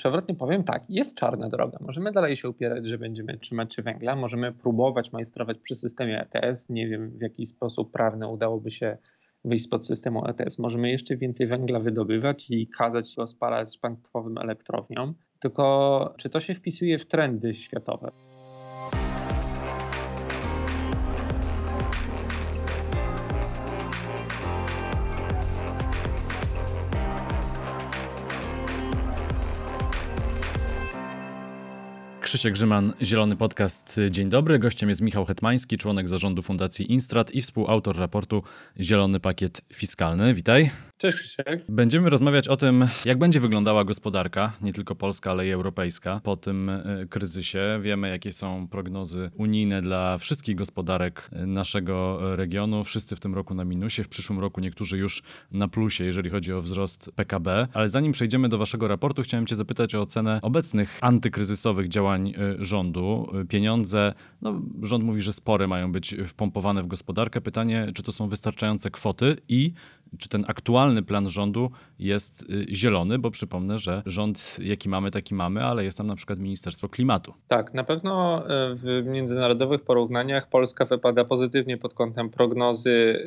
Przewrotnie powiem tak, jest czarna droga. Możemy dalej się upierać, że będziemy trzymać się węgla, możemy próbować majstrować przy systemie ETS. Nie wiem, w jaki sposób prawny udałoby się wyjść spod systemu ETS. Możemy jeszcze więcej węgla wydobywać i kazać go spalać państwowym elektrowniom. Tylko czy to się wpisuje w trendy światowe? Krzysiek Grzyman, Zielony Podcast. Dzień dobry. Gościem jest Michał Hetmański, członek zarządu Fundacji Instrat i współautor raportu Zielony Pakiet Fiskalny. Witaj. Cześć Krzysiek. Będziemy rozmawiać o tym, jak będzie wyglądała gospodarka, nie tylko polska, ale i europejska po tym e, kryzysie. Wiemy, jakie są prognozy unijne dla wszystkich gospodarek e, naszego regionu. Wszyscy w tym roku na minusie, w przyszłym roku niektórzy już na plusie, jeżeli chodzi o wzrost PKB. Ale zanim przejdziemy do waszego raportu, chciałem cię zapytać o ocenę obecnych antykryzysowych działań e, rządu. Pieniądze, no rząd mówi, że spore mają być wpompowane w gospodarkę. Pytanie, czy to są wystarczające kwoty i czy ten aktualny plan rządu jest y, zielony, bo przypomnę, że rząd jaki mamy, taki mamy, ale jest tam na przykład Ministerstwo Klimatu. Tak, na pewno w międzynarodowych porównaniach Polska wypada pozytywnie pod kątem prognozy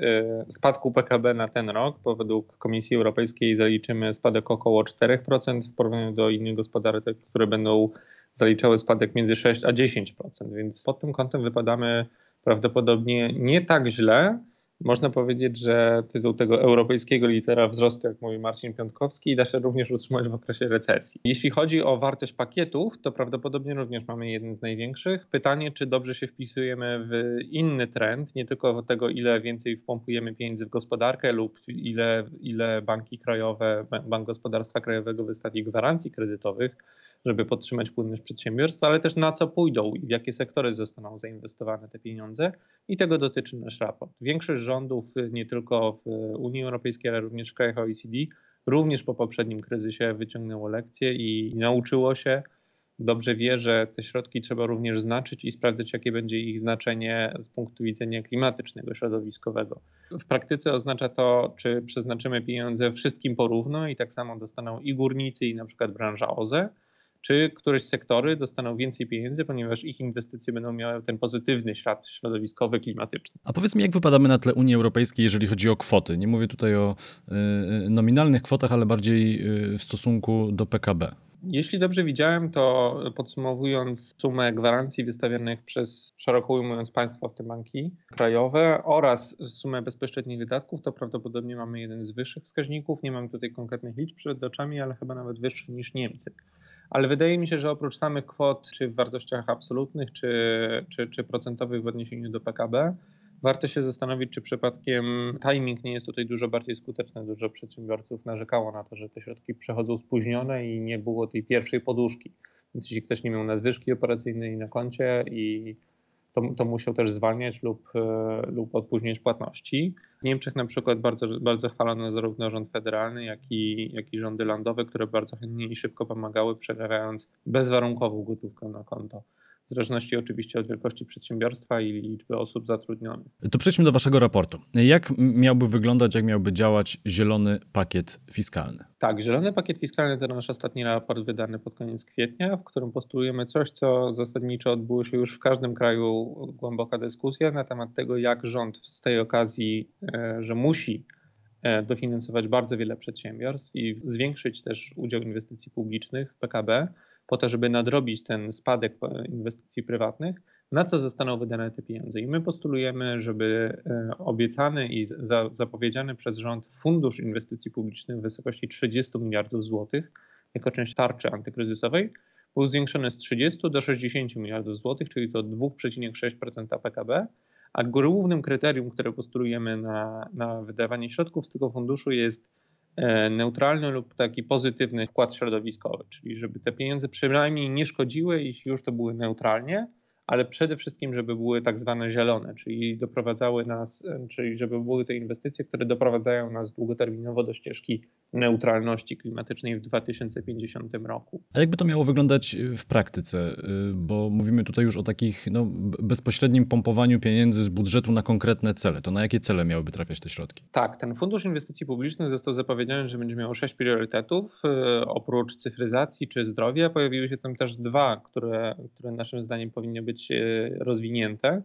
spadku PKB na ten rok, bo według Komisji Europejskiej zaliczymy spadek około 4% w porównaniu do innych gospodarek, które będą zaliczały spadek między 6 a 10%, więc pod tym kątem wypadamy prawdopodobnie nie tak źle, można powiedzieć, że tytuł tego europejskiego litera wzrostu, jak mówi Marcin Piątkowski, da się również utrzymać w okresie recesji. Jeśli chodzi o wartość pakietów, to prawdopodobnie również mamy jeden z największych. Pytanie, czy dobrze się wpisujemy w inny trend, nie tylko tego, ile więcej wpompujemy pieniędzy w gospodarkę lub ile, ile banki krajowe, Bank Gospodarstwa Krajowego wystawi gwarancji kredytowych, żeby podtrzymać płynność przedsiębiorstwa, ale też na co pójdą i w jakie sektory zostaną zainwestowane te pieniądze. I tego dotyczy nasz raport. Większość rządów, nie tylko w Unii Europejskiej, ale również w krajach OECD, również po poprzednim kryzysie wyciągnęło lekcje i nauczyło się, dobrze wie, że te środki trzeba również znaczyć i sprawdzać, jakie będzie ich znaczenie z punktu widzenia klimatycznego, środowiskowego. W praktyce oznacza to, czy przeznaczymy pieniądze wszystkim porówno i tak samo dostaną i górnicy, i na przykład branża OZE, czy któreś sektory dostaną więcej pieniędzy, ponieważ ich inwestycje będą miały ten pozytywny ślad środowiskowy, klimatyczny. A powiedz mi, jak wypadamy na tle Unii Europejskiej, jeżeli chodzi o kwoty? Nie mówię tutaj o y, nominalnych kwotach, ale bardziej y, w stosunku do PKB. Jeśli dobrze widziałem, to podsumowując sumę gwarancji wystawianych przez szeroko ujmując państwo, w tym banki krajowe oraz sumę bezpośrednich wydatków, to prawdopodobnie mamy jeden z wyższych wskaźników. Nie mam tutaj konkretnych liczb przed oczami, ale chyba nawet wyższy niż Niemcy ale wydaje mi się, że oprócz samych kwot, czy w wartościach absolutnych, czy, czy, czy procentowych w odniesieniu do PKB, warto się zastanowić, czy przypadkiem timing nie jest tutaj dużo bardziej skuteczny. Dużo przedsiębiorców narzekało na to, że te środki przechodzą spóźnione i nie było tej pierwszej poduszki. Więc jeśli ktoś nie miał nadwyżki operacyjnej na koncie i to, to musiał też zwalniać lub, e, lub opóźniać płatności. W Niemczech na przykład bardzo, bardzo chwalono zarówno rząd federalny, jak i, jak i rządy landowe, które bardzo chętnie i szybko pomagały, przelewiając bezwarunkową gotówkę na konto w zależności oczywiście od wielkości przedsiębiorstwa i liczby osób zatrudnionych. To przejdźmy do Waszego raportu. Jak miałby wyglądać, jak miałby działać zielony pakiet fiskalny? Tak, zielony pakiet fiskalny to nasz ostatni raport wydany pod koniec kwietnia, w którym postulujemy coś, co zasadniczo odbyło się już w każdym kraju głęboka dyskusja na temat tego, jak rząd z tej okazji, e, że musi e, dofinansować bardzo wiele przedsiębiorstw i zwiększyć też udział inwestycji publicznych w PKB, po to, żeby nadrobić ten spadek inwestycji prywatnych, na co zostaną wydane te pieniądze. I my postulujemy, żeby e, obiecany i zapowiedziany przez rząd fundusz inwestycji publicznych w wysokości 30 miliardów złotych jako część tarczy antykryzysowej był zwiększony z 30 do 60 miliardów złotych, czyli to 2,6% PKB, a głównym kryterium, które postulujemy na, na wydawanie środków z tego funduszu jest neutralny lub taki pozytywny wkład środowiskowy, czyli żeby te pieniądze przynajmniej nie szkodziły, jeśli już to były neutralnie, ale przede wszystkim, żeby były tak zwane zielone, czyli doprowadzały nas, czyli żeby były te inwestycje, które doprowadzają nas długoterminowo do ścieżki neutralności klimatycznej w 2050 roku. A jakby to miało wyglądać w praktyce? Bo mówimy tutaj już o takich no, bezpośrednim pompowaniu pieniędzy z budżetu na konkretne cele. To na jakie cele miałyby trafiać te środki? Tak, ten Fundusz Inwestycji Publicznych został zapowiedziany, że będzie miał sześć priorytetów. Oprócz cyfryzacji czy zdrowia pojawiły się tam też dwa, które, które naszym zdaniem powinny być rozwinięte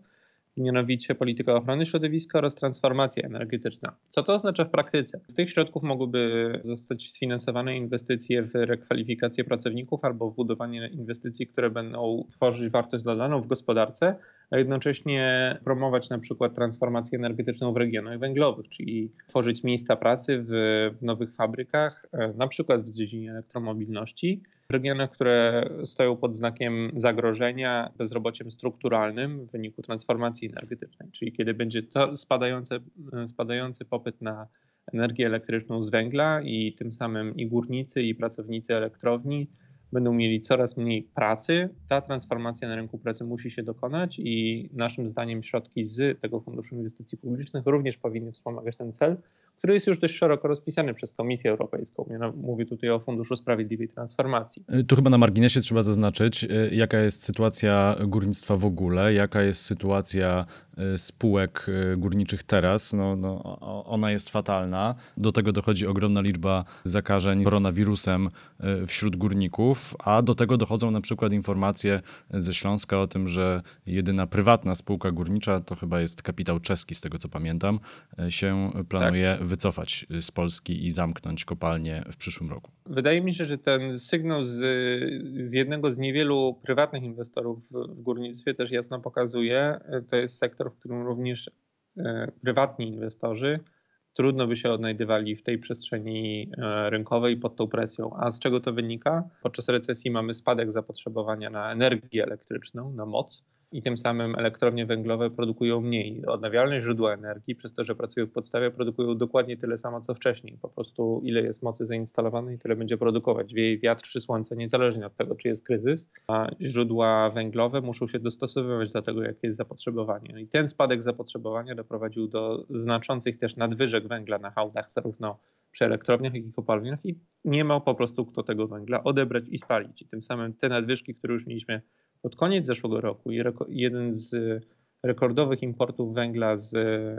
mianowicie polityka ochrony środowiska oraz transformacja energetyczna. Co to oznacza w praktyce? Z tych środków mogłyby zostać sfinansowane inwestycje w rekwalifikację pracowników albo w budowanie inwestycji, które będą tworzyć wartość dodaną w gospodarce, a jednocześnie promować na przykład transformację energetyczną w regionach węglowych, czyli tworzyć miejsca pracy w nowych fabrykach, e, na przykład w dziedzinie elektromobilności, regionach, które stoją pod znakiem zagrożenia bezrobociem strukturalnym w wyniku transformacji energetycznej, czyli kiedy będzie spadający, spadający popyt na energię elektryczną z węgla i tym samym i górnicy, i pracownicy elektrowni będą mieli coraz mniej pracy. Ta transformacja na rynku pracy musi się dokonać i naszym zdaniem środki z tego Funduszu Inwestycji Publicznych również powinny wspomagać ten cel, który jest już dość szeroko rozpisany przez Komisję Europejską. Mówię tutaj o Funduszu Sprawiedliwej Transformacji. E, tu chyba na marginesie trzeba zaznaczyć, e, jaka jest sytuacja górnictwa w ogóle, jaka jest sytuacja e, spółek górniczych teraz. No, no, ona jest fatalna. Do tego dochodzi ogromna liczba zakażeń koronawirusem wśród górników, a do tego dochodzą na przykład informacje ze Śląska o tym, że jedyna prywatna spółka górnicza, to chyba jest kapitał czeski z tego co pamiętam, się planuje tak wycofać z Polski i zamknąć kopalnię w przyszłym roku? Wydaje mi się, że ten sygnał z, z jednego z niewielu prywatnych inwestorów w górnictwie też jasno pokazuje, to jest sektor, w którym również e, prywatni inwestorzy trudno by się odnajdywali w tej przestrzeni e, rynkowej pod tą presją. A z czego to wynika? Podczas recesji mamy spadek zapotrzebowania na energię elektryczną, na moc i tym samym elektrownie węglowe produkują mniej. Odnawialne źródła energii, przez to, że pracują w podstawie, produkują dokładnie tyle samo co wcześniej. Po prostu ile jest mocy zainstalowanej, tyle będzie produkować. Wieje wiatr czy słońce, niezależnie od tego, czy jest kryzys. A źródła węglowe muszą się dostosowywać do tego, jakie jest zapotrzebowanie. I ten spadek zapotrzebowania doprowadził do znaczących też nadwyżek węgla na hałdach, zarówno przy elektrowniach, jak i kopalniach i nie ma po prostu kto tego węgla odebrać i spalić. I tym samym te nadwyżki, które już mieliśmy pod koniec zeszłego roku jeden z rekordowych importów węgla z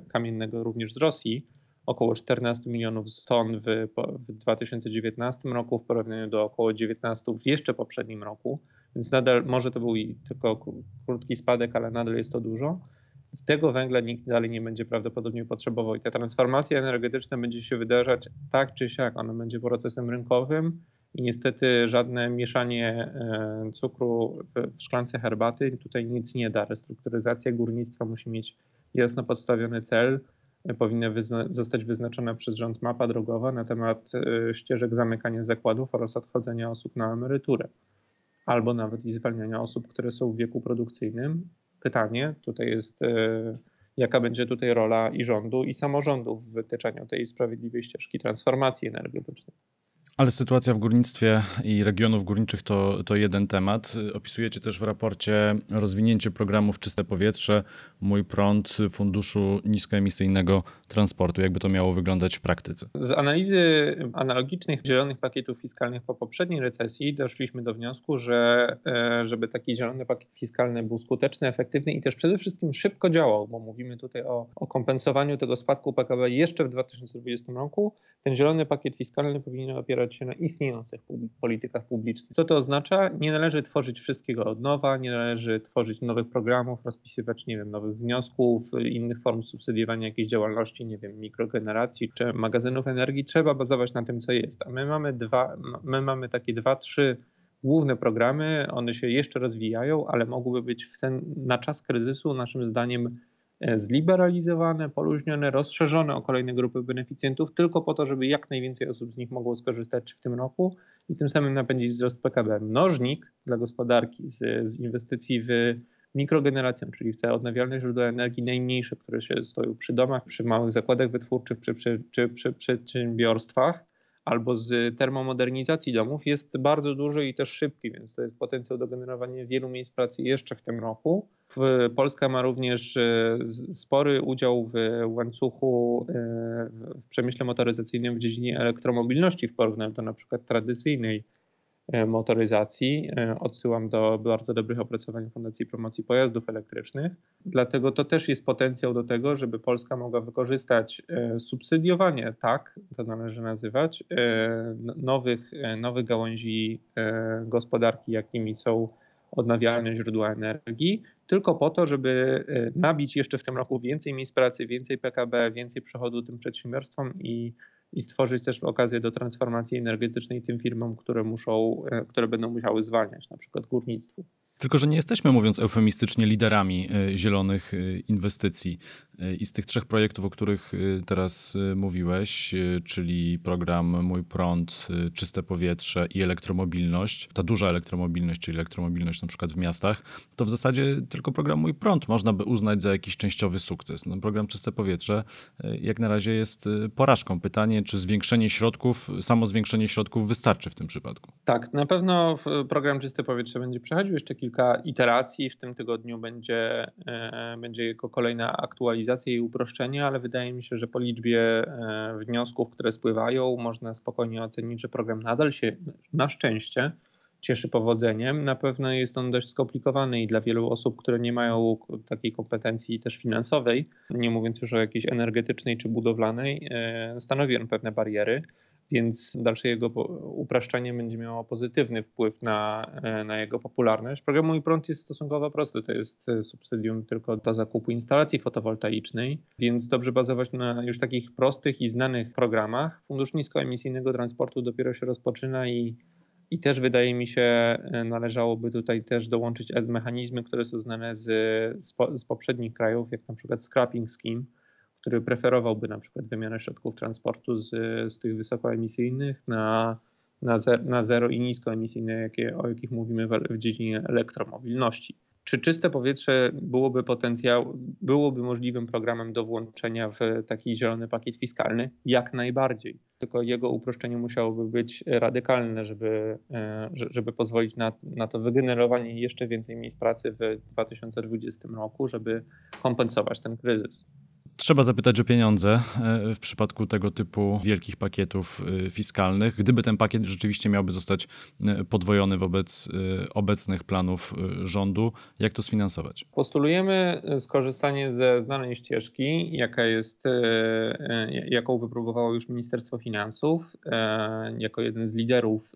kamiennego również z Rosji, około 14 milionów ton w, w 2019 roku w porównaniu do około 19 w jeszcze poprzednim roku, więc nadal może to był tylko krótki spadek, ale nadal jest to dużo. Tego węgla nikt dalej nie będzie prawdopodobnie potrzebował i ta transformacja energetyczna będzie się wydarzać tak czy siak. Ona będzie procesem rynkowym i niestety żadne mieszanie e, cukru w szklance herbaty tutaj nic nie da. Restrukturyzacja górnictwa musi mieć jasno podstawiony cel. Powinna wyzna zostać wyznaczona przez rząd mapa drogowa na temat e, ścieżek zamykania zakładów oraz odchodzenia osób na emeryturę, albo nawet i zwalniania osób, które są w wieku produkcyjnym. Pytanie tutaj jest, e, jaka będzie tutaj rola i rządu, i samorządu w wytyczaniu tej sprawiedliwej ścieżki transformacji energetycznej. Ale sytuacja w górnictwie i regionów górniczych to, to jeden temat. Opisujecie też w raporcie rozwinięcie programów Czyste Powietrze, Mój Prąd, Funduszu Niskoemisyjnego Transportu. Jakby to miało wyglądać w praktyce? Z analizy analogicznych zielonych pakietów fiskalnych po poprzedniej recesji doszliśmy do wniosku, że e, żeby taki zielony pakiet fiskalny był skuteczny, efektywny i też przede wszystkim szybko działał, bo mówimy tutaj o, o kompensowaniu tego spadku PKB jeszcze w 2020 roku, ten zielony pakiet fiskalny powinien opierać się na istniejących politykach publicznych. Co to oznacza? Nie należy tworzyć wszystkiego od nowa, nie należy tworzyć nowych programów, rozpisywać, nie wiem, nowych wniosków, innych form subsydiowania jakiejś działalności, nie wiem, mikrogeneracji czy magazynów energii. Trzeba bazować na tym, co jest. A my mamy dwa, my mamy takie dwa, trzy główne programy, one się jeszcze rozwijają, ale mogłyby być w ten, na czas kryzysu naszym zdaniem zliberalizowane, poluźnione, rozszerzone o kolejne grupy beneficjentów, tylko po to, żeby jak najwięcej osób z nich mogło skorzystać w tym roku i tym samym napędzić wzrost PKB. Mnożnik dla gospodarki z, z inwestycji w mikrogenerację, czyli w te odnawialne źródła energii najmniejsze, które się stoją przy domach, przy małych zakładach wytwórczych, przy, przy, czy przy przedsiębiorstwach, albo z termomodernizacji domów jest bardzo duży i też szybki, więc to jest potencjał do generowania wielu miejsc pracy jeszcze w tym roku. Polska ma również e, spory udział w łańcuchu e, w przemyśle motoryzacyjnym w dziedzinie elektromobilności w porównaniu do na przykład tradycyjnej motoryzacji. E, odsyłam do bardzo dobrych opracowań Fundacji Promocji Pojazdów Elektrycznych. Dlatego to też jest potencjał do tego, żeby Polska mogła wykorzystać e, subsydiowanie, tak to należy nazywać, nowych, nowych gałęzi gospodarki, jakimi są odnawialne źródła energii, tylko po to, żeby nabić jeszcze w tym roku więcej miejsc pracy, więcej PKB, więcej przychodu tym przedsiębiorstwom i i stworzyć też okazję do transformacji energetycznej tym firmom, które muszą, e, które będą musiały zwalniać, na przykład górnictwu. Tylko, że nie jesteśmy, mówiąc eufemistycznie, liderami e, zielonych e, inwestycji. E, I z tych trzech projektów, o których teraz mówiłeś, czyli program Mój Prąd, Czyste Powietrze i elektromobilność, ta duża elektromobilność, czyli elektromobilność na przykład w miastach, to w zasadzie tylko program Mój Prąd można by uznać za jakiś częściowy sukces. No, program Czyste Powietrze jak na razie jest porażką. Pytanie, czy zwiększenie środków, samo zwiększenie środków wystarczy w tym przypadku? Tak, na pewno program Czyste Powietrze będzie przechodził jeszcze kilka kilka iteracji. W tym tygodniu będzie, e, będzie jego kolejna aktualizacja i uproszczenie, ale wydaje mi się, że po liczbie e, wniosków, które spływają, można spokojnie ocenić, że program nadal się na szczęście cieszy powodzeniem. Na pewno jest on dość skomplikowany i dla wielu osób, które nie mają takiej kompetencji też finansowej, nie mówiąc już o jakiejś energetycznej czy budowlanej, e, stanowi on pewne bariery więc dalsze jego upraszczanie będzie miało pozytywny wpływ na, e, na jego popularność. Program Mój Prąd jest stosunkowo prosty, to jest e, subsydium tylko do zakupu instalacji fotowoltaicznej, więc dobrze bazować na już takich prostych i znanych programach. Fundusz Niskoemisyjnego Transportu dopiero się rozpoczyna i i też wydaje mi się, e, należałoby tutaj też dołączyć mechanizmy, które są znane z, z, poprzednich krajów, jak na przykład scrapping scheme, który preferowałby na przykład wymianę środków transportu z, z tych wysokoemisyjnych na, na, zer, na zero i niskoemisyjne, jakie, o jakich mówimy w, w dziedzinie elektromobilności. Czy czyste powietrze byłoby potencjał, byłoby możliwym programem do włączenia w taki zielony pakiet fiskalny? Jak najbardziej. Tylko jego uproszczenie musiałoby być radykalne, żeby, e, żeby pozwolić na, na to wygenerowanie jeszcze więcej miejsc pracy w 2020 roku, żeby kompensować ten kryzys. Trzeba zapytać o pieniądze e, w przypadku tego typu wielkich pakietów e, fiskalnych. Gdyby ten pakiet rzeczywiście miałby zostać e, podwojony wobec obecnych planów rządu, jak to sfinansować? Postulujemy skorzystanie ze znanej ścieżki, jaka jest, jaką wypróbowało już Ministerstwo Finansów, jako jeden z liderów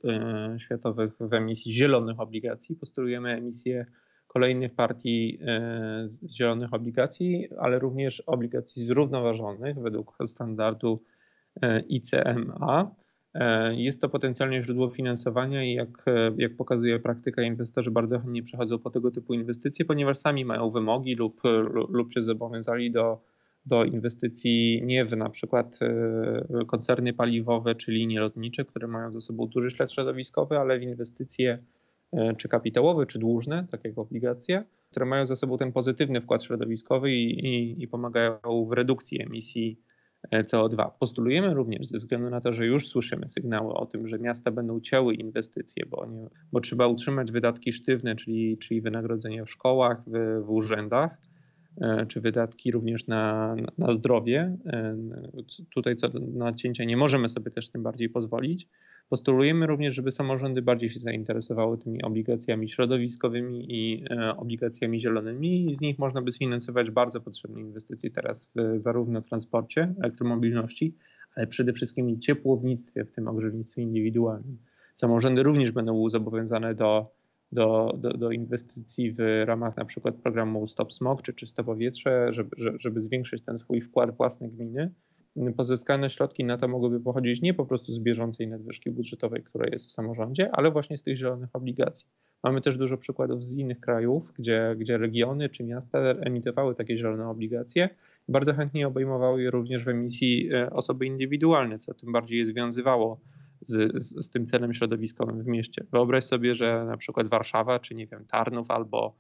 światowych w emisji zielonych obligacji. Postulujemy emisję kolejnych partii e, zielonych obligacji, ale również obligacji zrównoważonych według standardu e, ICMA. E, jest to potencjalnie źródło finansowania i jak, jak pokazuje praktyka, inwestorzy bardzo chętnie przechodzą po tego typu inwestycje, ponieważ sami mają wymogi lub, lub się zobowiązali do, do inwestycji nie w na przykład koncerny paliwowe czy linie lotnicze, które mają za sobą duży ślad środowiskowy, ale w inwestycje czy kapitałowe, czy dłużne, tak jak obligacje, które mają za sobą ten pozytywny wkład środowiskowy i, i, i pomagają w redukcji emisji e, CO2. Postulujemy również ze względu na to, że już słyszymy sygnały o tym, że miasta będą cięły inwestycje, bo, nie, bo trzeba utrzymać wydatki sztywne, czyli, czyli wynagrodzenia w szkołach, w, w urzędach, e, czy wydatki również na, na zdrowie. Tutaj co na cięcia nie możemy sobie też tym bardziej pozwolić. Postulujemy również, żeby samorządy bardziej się zainteresowały tymi obligacjami środowiskowymi i e, obligacjami zielonymi i z nich można by sfinansować bardzo potrzebne inwestycje teraz w zarówno transporcie, elektromobilności, ale przede wszystkim ciepłownictwie, w tym ogrzewnictwie indywidualnym. Samorządy również będą zobowiązane do, do, do, do inwestycji w ramach na przykład programu Stop Smog czy Czyste Powietrze, żeby, żeby zwiększyć ten swój wkład własny gminy pozyskane środki na to mogłyby pochodzić nie po prostu z bieżącej nadwyżki budżetowej, która jest w samorządzie, ale właśnie z tych zielonych obligacji. Mamy też dużo przykładów z innych krajów, gdzie, gdzie regiony czy miasta emitowały takie zielone obligacje. Bardzo chętnie obejmowały je również w emisji e, osoby indywidualne, co tym bardziej je związywało z, z, z tym celem środowiskowym w mieście. Wyobraź sobie, że na przykład Warszawa, czy nie wiem, Tarnów albo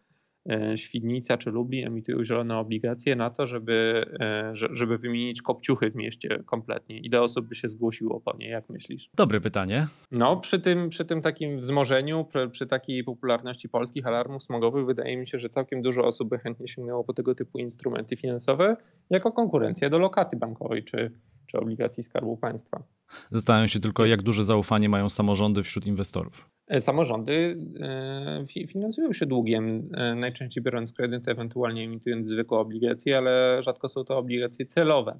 Świdnica czy Lublin emitują zielone obligacje na to, żeby, e, żeby wymienić kopciuchy w mieście kompletnie. Ile osób by się zgłosiło po nie, jak myślisz? Dobre pytanie. No, przy tym, przy tym takim wzmożeniu, przy, przy takiej popularności polskich alarmów smogowych, wydaje mi się, że całkiem dużo osób by chętnie sięgnęło po tego typu instrumenty finansowe jako konkurencja do lokaty bankowej czy, czy obligacji Skarbu Państwa. Zastanawiam się tylko, jak duże zaufanie mają samorządy wśród inwestorów. E, samorządy e, finansują się długiem, e, najczęściej biorąc kredyt, ewentualnie emitując zwykłe obligacje, ale rzadko są to obligacje celowe.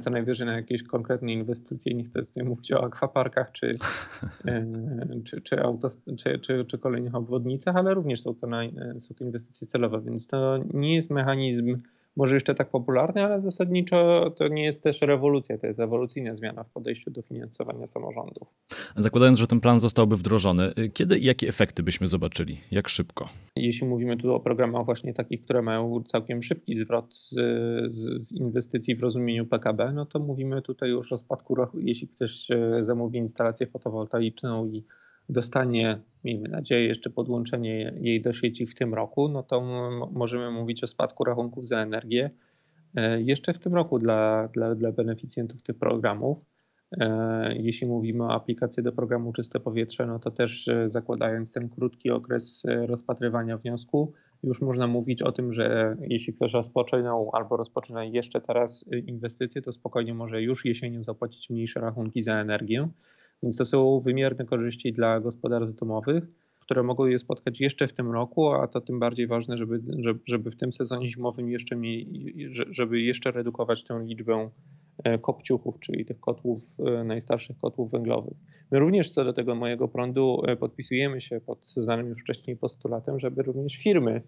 Co najwyżej na jakieś konkretne inwestycje, nie chcę tutaj mówić o akwaparkach czy, czy, czy, czy, czy, czy kolejnych obwodnicach, ale również są to, na, są to inwestycje celowe, więc to nie jest mechanizm może jeszcze tak popularny, ale zasadniczo to nie jest też rewolucja, to jest ewolucyjna zmiana w podejściu do finansowania samorządów. Zakładając, że ten plan zostałby wdrożony, kiedy i jakie efekty byśmy zobaczyli? Jak szybko? Jeśli mówimy tu o programach właśnie takich, które mają całkiem szybki zwrot z, z inwestycji w rozumieniu PKB, no to mówimy tutaj już o spadku, jeśli ktoś e, zamówi instalację fotowoltaiczną i dostanie, miejmy nadzieję, jeszcze podłączenie jej do sieci w tym roku, no to możemy mówić o spadku rachunków za energię e, jeszcze w tym roku dla, dla, dla beneficjentów tych programów. E, jeśli mówimy o aplikacji do programu Czyste Powietrze, no to też e, zakładając ten krótki okres rozpatrywania wniosku, już można mówić o tym, że jeśli ktoś rozpoczynał albo rozpoczyna jeszcze teraz inwestycje, to spokojnie może już jesienią zapłacić mniejsze rachunki za energię. Więc to są wymierne korzyści dla gospodarstw domowych, które mogą je spotkać jeszcze w tym roku, a to tym bardziej ważne, żeby, żeby w tym sezonie zimowym jeszcze żeby jeszcze redukować tę liczbę e, kopciuchów, czyli tych kotłów, e, najstarszych kotłów węglowych. My również co do tego mojego prądu e, podpisujemy się pod znanym już wcześniej postulatem, żeby również firmy,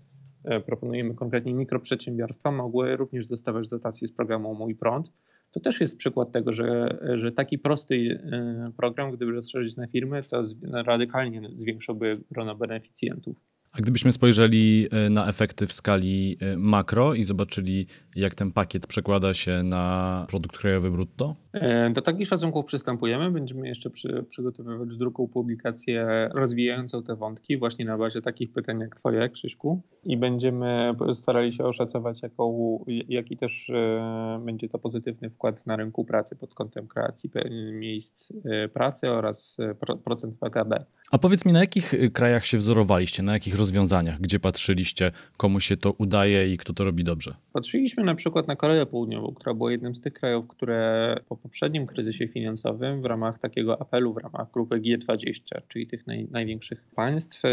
proponujemy konkretnie mikroprzedsiębiorstwa, mogły również dostawać dotacje z programu Mój Prąd, to też jest przykład tego, że, że taki prosty y, program, gdyby rozszerzyć na firmy, to radykalnie zwiększyłby grono beneficjentów. A gdybyśmy spojrzeli e, na efekty w skali e, makro i zobaczyli, jak ten pakiet przekłada się na produkt krajowy brutto? E, do takich szacunków przystępujemy. Będziemy jeszcze przy, przygotowywać drugą publikację rozwijającą te wątki właśnie na bazie takich pytań jak Twoje, Krzyśku. I będziemy starali się oszacować, jaką, jaki też będzie to pozytywny wkład na rynku pracy pod kątem kreacji miejsc pracy oraz procent PKB. A powiedz mi, na jakich krajach się wzorowaliście, na jakich rozwiązaniach, gdzie patrzyliście, komu się to udaje i kto to robi dobrze? Patrzyliśmy na przykład na Koreę Południową, która była jednym z tych krajów, które po poprzednim kryzysie finansowym w ramach takiego apelu, w ramach grupy G20, czyli tych naj, największych państw, e,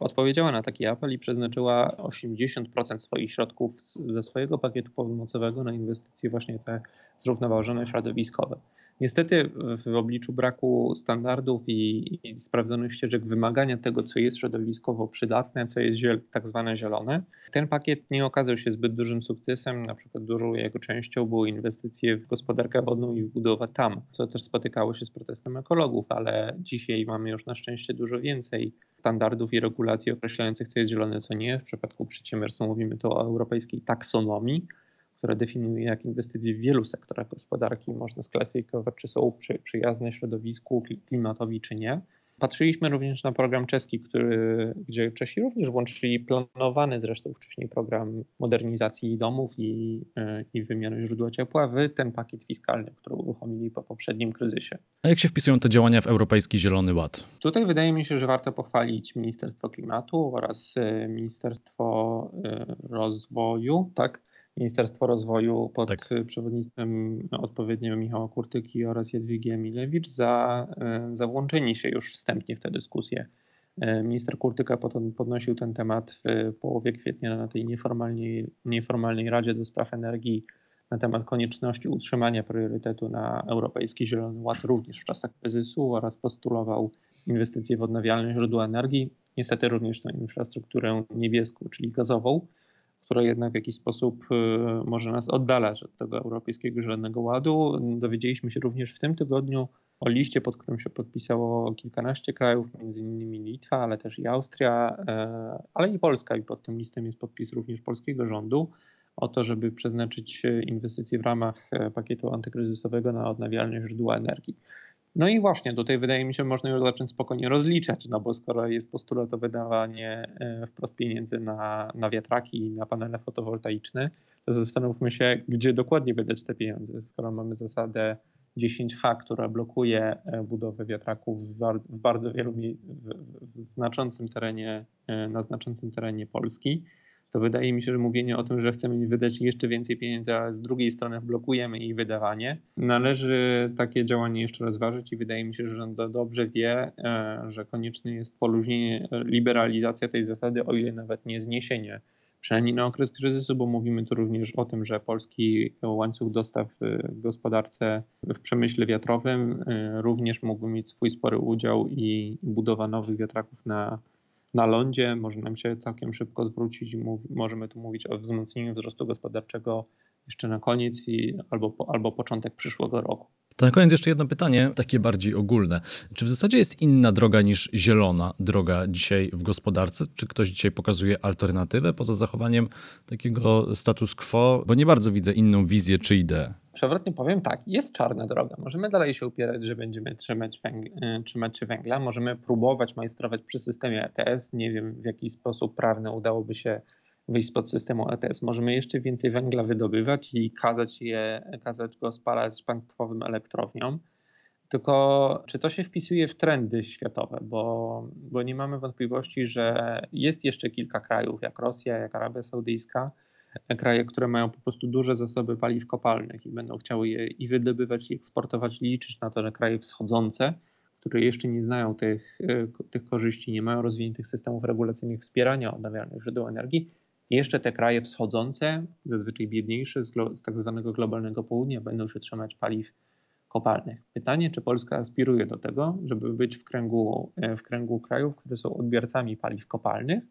odpowiedziała na taki apel i przeznaczyła 80% swoich środków ze swojego pakietu pomocowego na inwestycje właśnie te zrównoważone środowiskowe. Niestety w obliczu braku standardów i, i sprawdzonych ścieżek wymagania tego, co jest środowiskowo przydatne, co jest ziel, tak zwane zielone, ten pakiet nie okazał się zbyt dużym sukcesem. Na przykład dużą jego częścią były inwestycje w gospodarkę wodną i w budowę tam, co też spotykało się z protestem ekologów, ale dzisiaj mamy już na szczęście dużo więcej standardów i regulacji określających, co jest zielone, co nie. W przypadku przedsiębiorstw mówimy to o europejskiej taksonomii, która definiuje, jak inwestycje w wielu sektorach gospodarki można sklasyfikować, czy są przy, przyjazne środowisku, klimatowi, czy nie. Patrzyliśmy również na program czeski, który, gdzie Czesi również włączyli planowany zresztą wcześniej program modernizacji domów i, e, i wymiany źródła ciepła w ten pakiet fiskalny, który uruchomili po poprzednim kryzysie. A jak się wpisują te działania w Europejski Zielony Ład? Tutaj wydaje mi się, że warto pochwalić Ministerstwo Klimatu oraz e, Ministerstwo e, Rozwoju, tak, Ministerstwo Rozwoju pod tak. przewodnictwem odpowiednio Michała Kurtyki oraz Jadwigi Emilewicz za, e, za włączenie się już wstępnie w tę dyskusję. E, minister Kurtyka podnosił ten temat w połowie kwietnia na tej nieformalnej, nieformalnej Radzie do Spraw Energii na temat konieczności utrzymania priorytetu na Europejski Zielony Ład również w czasach kryzysu oraz postulował inwestycje w odnawialne źródła energii, niestety również na infrastrukturę niebieską, czyli gazową która jednak w jakiś sposób y, może nas oddalać od tego Europejskiego Zielonego Ładu. Dowiedzieliśmy się również w tym tygodniu o liście, pod którym się podpisało kilkanaście krajów, między innymi Litwa, ale też i Austria, e, ale i Polska i pod tym listem jest podpis również polskiego rządu o to, żeby przeznaczyć inwestycje w ramach e, pakietu antykryzysowego na odnawialne źródła energii. No i właśnie tutaj wydaje mi się, można już zacząć spokojnie rozliczać, no bo skoro jest postulat o wydawanie e, wprost pieniędzy na, na wiatraki i na panele fotowoltaiczne, to zastanówmy się, gdzie dokładnie wydać te pieniądze. Skoro mamy zasadę 10H, która blokuje e, budowę wiatraków w, w bardzo wielu, w, w znaczącym terenie, e, na znaczącym terenie Polski, to wydaje mi się, że mówienie o tym, że chcemy wydać jeszcze więcej pieniędzy, a z drugiej strony blokujemy ich wydawanie, należy takie działanie jeszcze rozważyć i wydaje mi się, że rząd dobrze wie, e, że konieczne jest poluźnienie, liberalizacja tej zasady, o ile nawet nie zniesienie przynajmniej na okres kryzysu, bo mówimy tu również o tym, że polski łańcuch dostaw w gospodarce, w przemyśle wiatrowym również mógłby mieć swój spory udział i budowa nowych wiatraków na, na lądzie może nam się całkiem szybko zwrócić możemy tu mówić o wzmocnieniu wzrostu gospodarczego jeszcze na koniec i, albo, albo początek przyszłego roku. To na koniec jeszcze jedno pytanie, takie bardziej ogólne. Czy w zasadzie jest inna droga niż zielona droga dzisiaj w gospodarce? Czy ktoś dzisiaj pokazuje alternatywę poza zachowaniem takiego status quo? Bo nie bardzo widzę inną wizję czy ideę. Przewrotnie powiem tak, jest czarna droga. Możemy dalej się upierać, że będziemy trzymać, węg- y, trzymać się węgla. Możemy próbować majstrować przy systemie ETS. Nie wiem w jaki sposób prawny udałoby się wyjść spod systemu ETS. Możemy jeszcze więcej węgla wydobywać i kazać, je, kazać go spalać państwowym elektrowniom. Tylko czy to się wpisuje w trendy światowe? Bo, bo nie mamy wątpliwości, że jest jeszcze kilka krajów, jak Rosja, jak Arabia Saudyjska, kraje, które mają po prostu duże zasoby paliw kopalnych i będą chciały je i wydobywać, i eksportować, liczyć na to, że kraje wschodzące, które jeszcze nie znają tych, tych korzyści, nie mają rozwiniętych systemów regulacyjnych wspierania odnawialnych źródeł energii, jeszcze te kraje wschodzące, zazwyczaj biedniejsze z, z tak zwanego globalnego południa, będą się trzymać paliw kopalnych. Pytanie, czy Polska aspiruje do tego, żeby być w kręgu, e, w kręgu krajów, które są odbiorcami paliw kopalnych,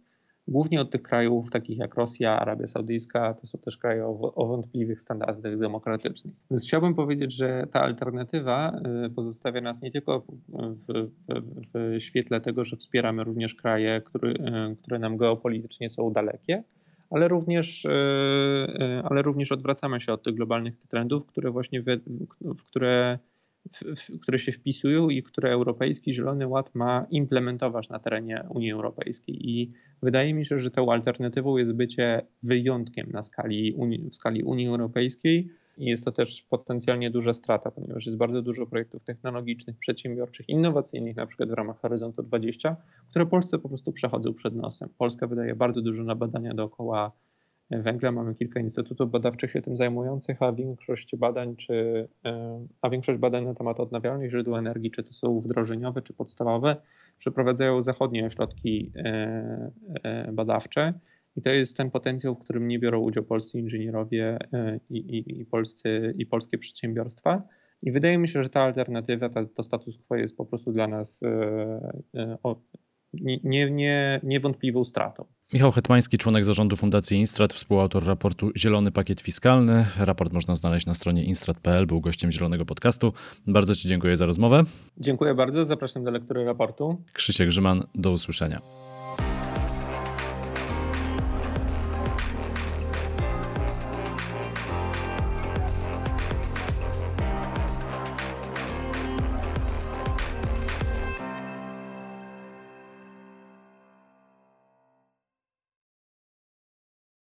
głównie od tych krajów takich jak Rosja, Arabia Saudyjska, to są też kraje o, o wątpliwych standardach demokratycznych. Więc chciałbym powiedzieć, że ta alternatywa e, pozostawia nas nie tylko w, w, w świetle tego, że wspieramy również kraje, które, e, które nam geopolitycznie są dalekie, ale również, e, e, ale również odwracamy się od tych globalnych trendów, które właśnie w, w które, które się wpisują i które Europejski Zielony Ład ma implementować na terenie Unii Europejskiej. I wydaje mi się, że tą alternatywą jest bycie wyjątkiem na skali Unii, w skali Unii Europejskiej i jest to też potencjalnie duża strata, ponieważ jest bardzo dużo projektów technologicznych, przedsiębiorczych, innowacyjnych, na przykład w ramach Horyzontu 20, które Polsce po prostu przechodzą przed nosem. Polska wydaje bardzo dużo na badania dookoła węgla. Mamy kilka instytutów badawczych się tym zajmujących, a większość badań, czy, e, a większość badań na temat odnawialnych źródeł energii, czy to są wdrożeniowe, czy podstawowe, przeprowadzają zachodnie ośrodki e, e, badawcze i to jest ten potencjał, w którym nie biorą udział polscy inżynierowie i, i, i, polscy, i polskie przedsiębiorstwa. I wydaje mi się, że ta alternatywa, ta, to status quo jest po prostu dla nas o, nie, nie, niewątpliwą stratą. Michał Hetmański, członek zarządu Fundacji Instrat, współautor raportu Zielony Pakiet Fiskalny. Raport można znaleźć na stronie instrat.pl, był gościem Zielonego Podcastu. Bardzo Ci dziękuję za rozmowę. Dziękuję bardzo, zapraszam do lektury raportu. Krzysiek Grzyman, do usłyszenia.